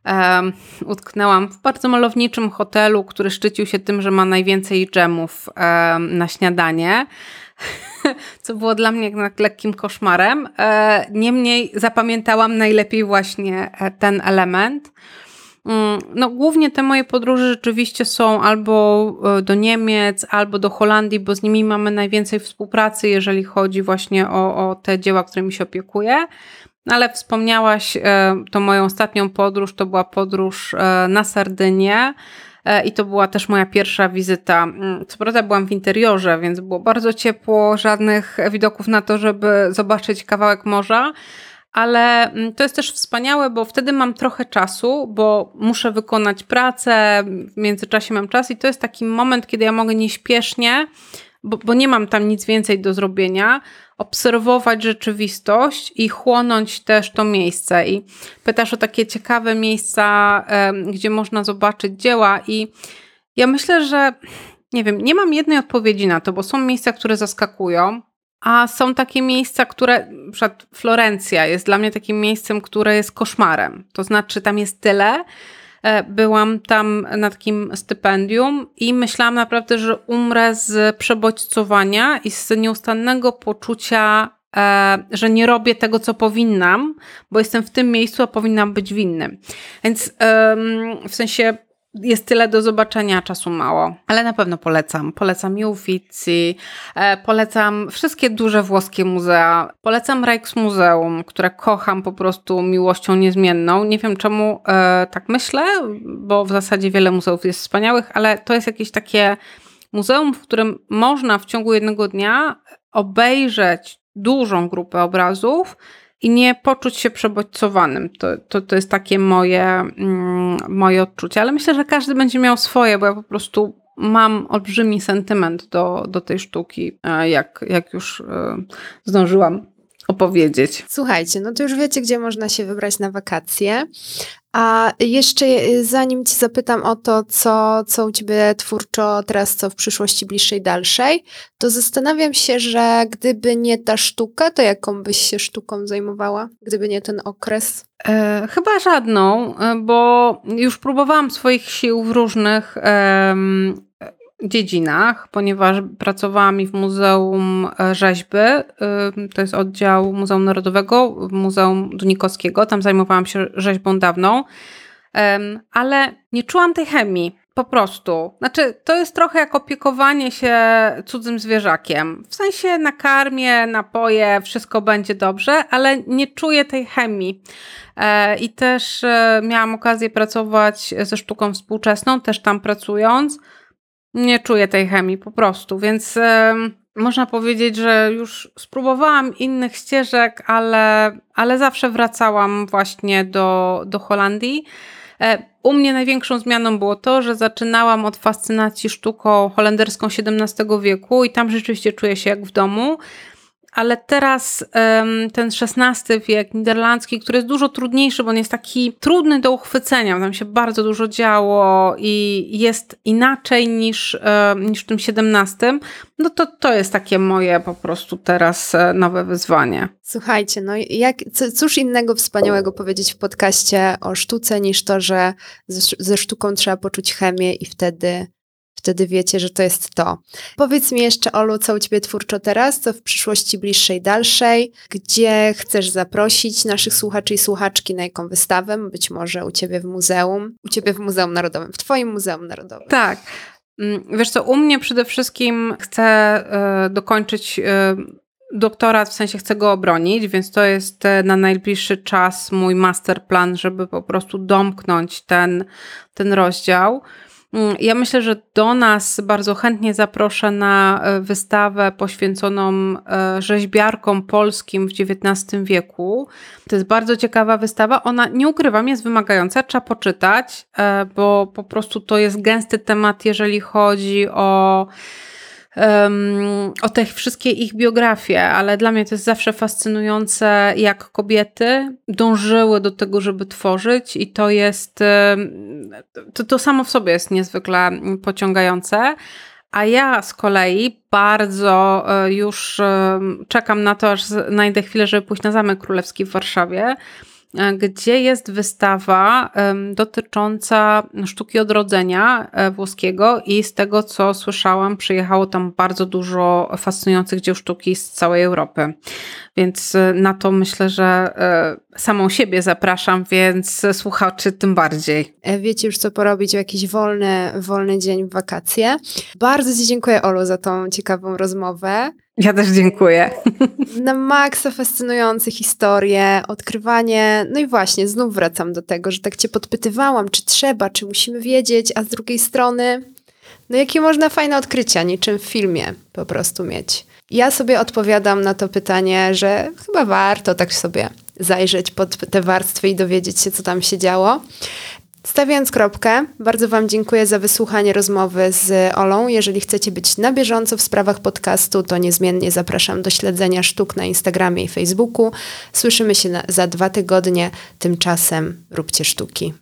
e, utknęłam w bardzo malowniczym hotelu, który szczycił się tym, że ma najwięcej dżemów e, na śniadanie. <laughs> Co było dla mnie jednak lekkim koszmarem. E, niemniej zapamiętałam najlepiej właśnie e, ten element. Mm, no, głównie te moje podróże rzeczywiście są albo e, do Niemiec, albo do Holandii, bo z nimi mamy najwięcej współpracy, jeżeli chodzi właśnie o, o te dzieła, którymi się opiekuję. Ale wspomniałaś e, to moją ostatnią podróż, to była podróż e, na Sardynię. I to była też moja pierwsza wizyta. Mm, co prawda byłam w interiorze, więc było bardzo ciepło, żadnych widoków na to, żeby zobaczyć kawałek morza ale mm, to jest też wspaniałe, bo wtedy mam trochę czasu, bo muszę wykonać pracę, w międzyczasie mam czas i to jest taki moment, kiedy ja mogę nieśpiesznie, bo, bo nie mam tam nic więcej do zrobienia, obserwować rzeczywistość i chłonąć też to miejsce. I pytasz o takie ciekawe miejsca, gdzie można zobaczyć dzieła i ja myślę, że nie wiem, nie mam jednej odpowiedzi na to, bo są miejsca, które zaskakują, a są takie miejsca, które, przykład Florencja jest dla mnie takim miejscem, które jest koszmarem. To znaczy, tam jest tyle. E, byłam tam na takim stypendium i myślałam naprawdę, że umrę z przebodźcowania i z nieustannego poczucia, e, że nie robię tego, co powinnam, bo jestem w tym miejscu, a powinnam być w innym. Więc w sensie jest tyle do zobaczenia, czasu mało. Ale na pewno polecam. Polecam Uffizi, e, polecam wszystkie duże włoskie muzea, polecam Rijksmuseum, które kocham po prostu miłością niezmienną. Nie wiem czemu e, tak myślę, bo w zasadzie wiele muzeów jest wspaniałych, ale to jest jakieś takie muzeum, w którym można w ciągu jednego dnia obejrzeć dużą grupę obrazów i nie poczuć się przebodźcowanym. To, to, to jest takie moje, mm, moje odczucie, ale myślę, że każdy będzie miał swoje, bo ja po prostu mam olbrzymi sentyment do, do tej sztuki, e, jak, jak już e, zdążyłam opowiedzieć. Słuchajcie, no to już wiecie, gdzie można się wybrać na wakacje. A jeszcze y, zanim Ci zapytam o to, co, co u Ciebie twórczo teraz, co w przyszłości bliższej, dalszej, to zastanawiam się, że gdyby nie ta sztuka, to jaką byś się sztuką zajmowała? Gdyby nie ten okres? E, chyba żadną, e, bo już próbowałam swoich sił w różnych dziedzinach, ponieważ pracowałam i w Muzeum e, Rzeźby, to jest oddział Muzeum Narodowego, Muzeum Dunikowskiego, tam zajmowałam się rzeźbą dawną, ale nie czułam tej chemii. Po prostu. Znaczy, to jest trochę jak opiekowanie się cudzym zwierzakiem. W sensie nakarmię, napoje, wszystko będzie dobrze, ale nie czuję tej chemii. E, I też e, miałam okazję pracować ze sztuką współczesną, też tam pracując nie czuję tej chemii po prostu, więc można powiedzieć, że już spróbowałam innych ścieżek, ale, ale zawsze wracałam właśnie do, do Holandii. E, u mnie największą zmianą było to, że zaczynałam od fascynacji sztuką holenderską XVII wieku i tam rzeczywiście czuję się jak w domu ale teraz ten XVI wiek niderlandzki, który jest dużo trudniejszy, bo on jest taki trudny do uchwycenia, tam się bardzo dużo działo i jest inaczej niż, niż w tym XVII, no to to jest takie moje po prostu teraz e, nowe wyzwanie. Słuchajcie, no jak, cóż innego wspaniałego powiedzieć w podcaście o sztuce niż to, że ze, ze sztuką trzeba poczuć chemię i wtedy wtedy wiecie, że to jest to. Powiedz mi jeszcze, Olu, co u Ciebie twórczo teraz, co w przyszłości bliższej, dalszej, gdzie chcesz zaprosić naszych słuchaczy i słuchaczki na jaką wystawę, być może u Ciebie w muzeum, u Ciebie w Muzeum Narodowym, w Twoim Muzeum Narodowym. Tak. Mm, wiesz co, u mnie przede wszystkim chcę y, dokończyć y, doktorat, w sensie chcę go obronić, więc to jest e, na najbliższy czas mój masterplan, żeby po prostu domknąć ten, ten rozdział. Mm, ja myślę, że do nas bardzo chętnie zaproszę na e, wystawę poświęconą e, rzeźbiarkom polskim w XIX wieku. To jest bardzo ciekawa wystawa. Ona, nie ukrywam, jest wymagająca, trzeba poczytać, e, bo po prostu to jest gęsty temat, jeżeli chodzi o um, o te wszystkie ich biografie, ale dla mnie to jest zawsze fascynujące, jak kobiety dążyły do tego, żeby tworzyć, i to jest, to, to samo w sobie jest niezwykle pociągające. A ja z kolei bardzo e, już czekam na to, aż znajdę chwilę, żeby pójść na Zamek Królewski w Warszawie gdzie jest wystawa dotycząca sztuki odrodzenia e, włoskiego i z tego, co słyszałam, przyjechało tam bardzo dużo fascynujących dzieł sztuki z całej Europy. Więc e, na to myślę, że samą siebie zapraszam, więc słuchaczy tym bardziej. Wiecie już, co porobić w jakiś wolny, wolny dzień w wakacje. Bardzo Ci dziękuję, Olu, za tą ciekawą rozmowę. Ja też dziękuję. Na maksa fascynujące historie, odkrywanie. No i właśnie, znów wracam do tego, że tak cię podpytywałam, czy trzeba, czy musimy wiedzieć, a z drugiej strony, no jakie można fajne odkrycia, niczym w filmie po prostu mieć. Ja sobie odpowiadam na to pytanie, że chyba warto tak sobie zajrzeć pod te warstwy i dowiedzieć się, co tam się działo. Stawiając kropkę, bardzo Wam dziękuję za wysłuchanie rozmowy z Olą. Jeżeli chcecie być na bieżąco w sprawach podcastu, to niezmiennie zapraszam do śledzenia sztuk na Instagramie i Facebooku. Słyszymy się na, za dwa tygodnie. Tymczasem róbcie sztuki.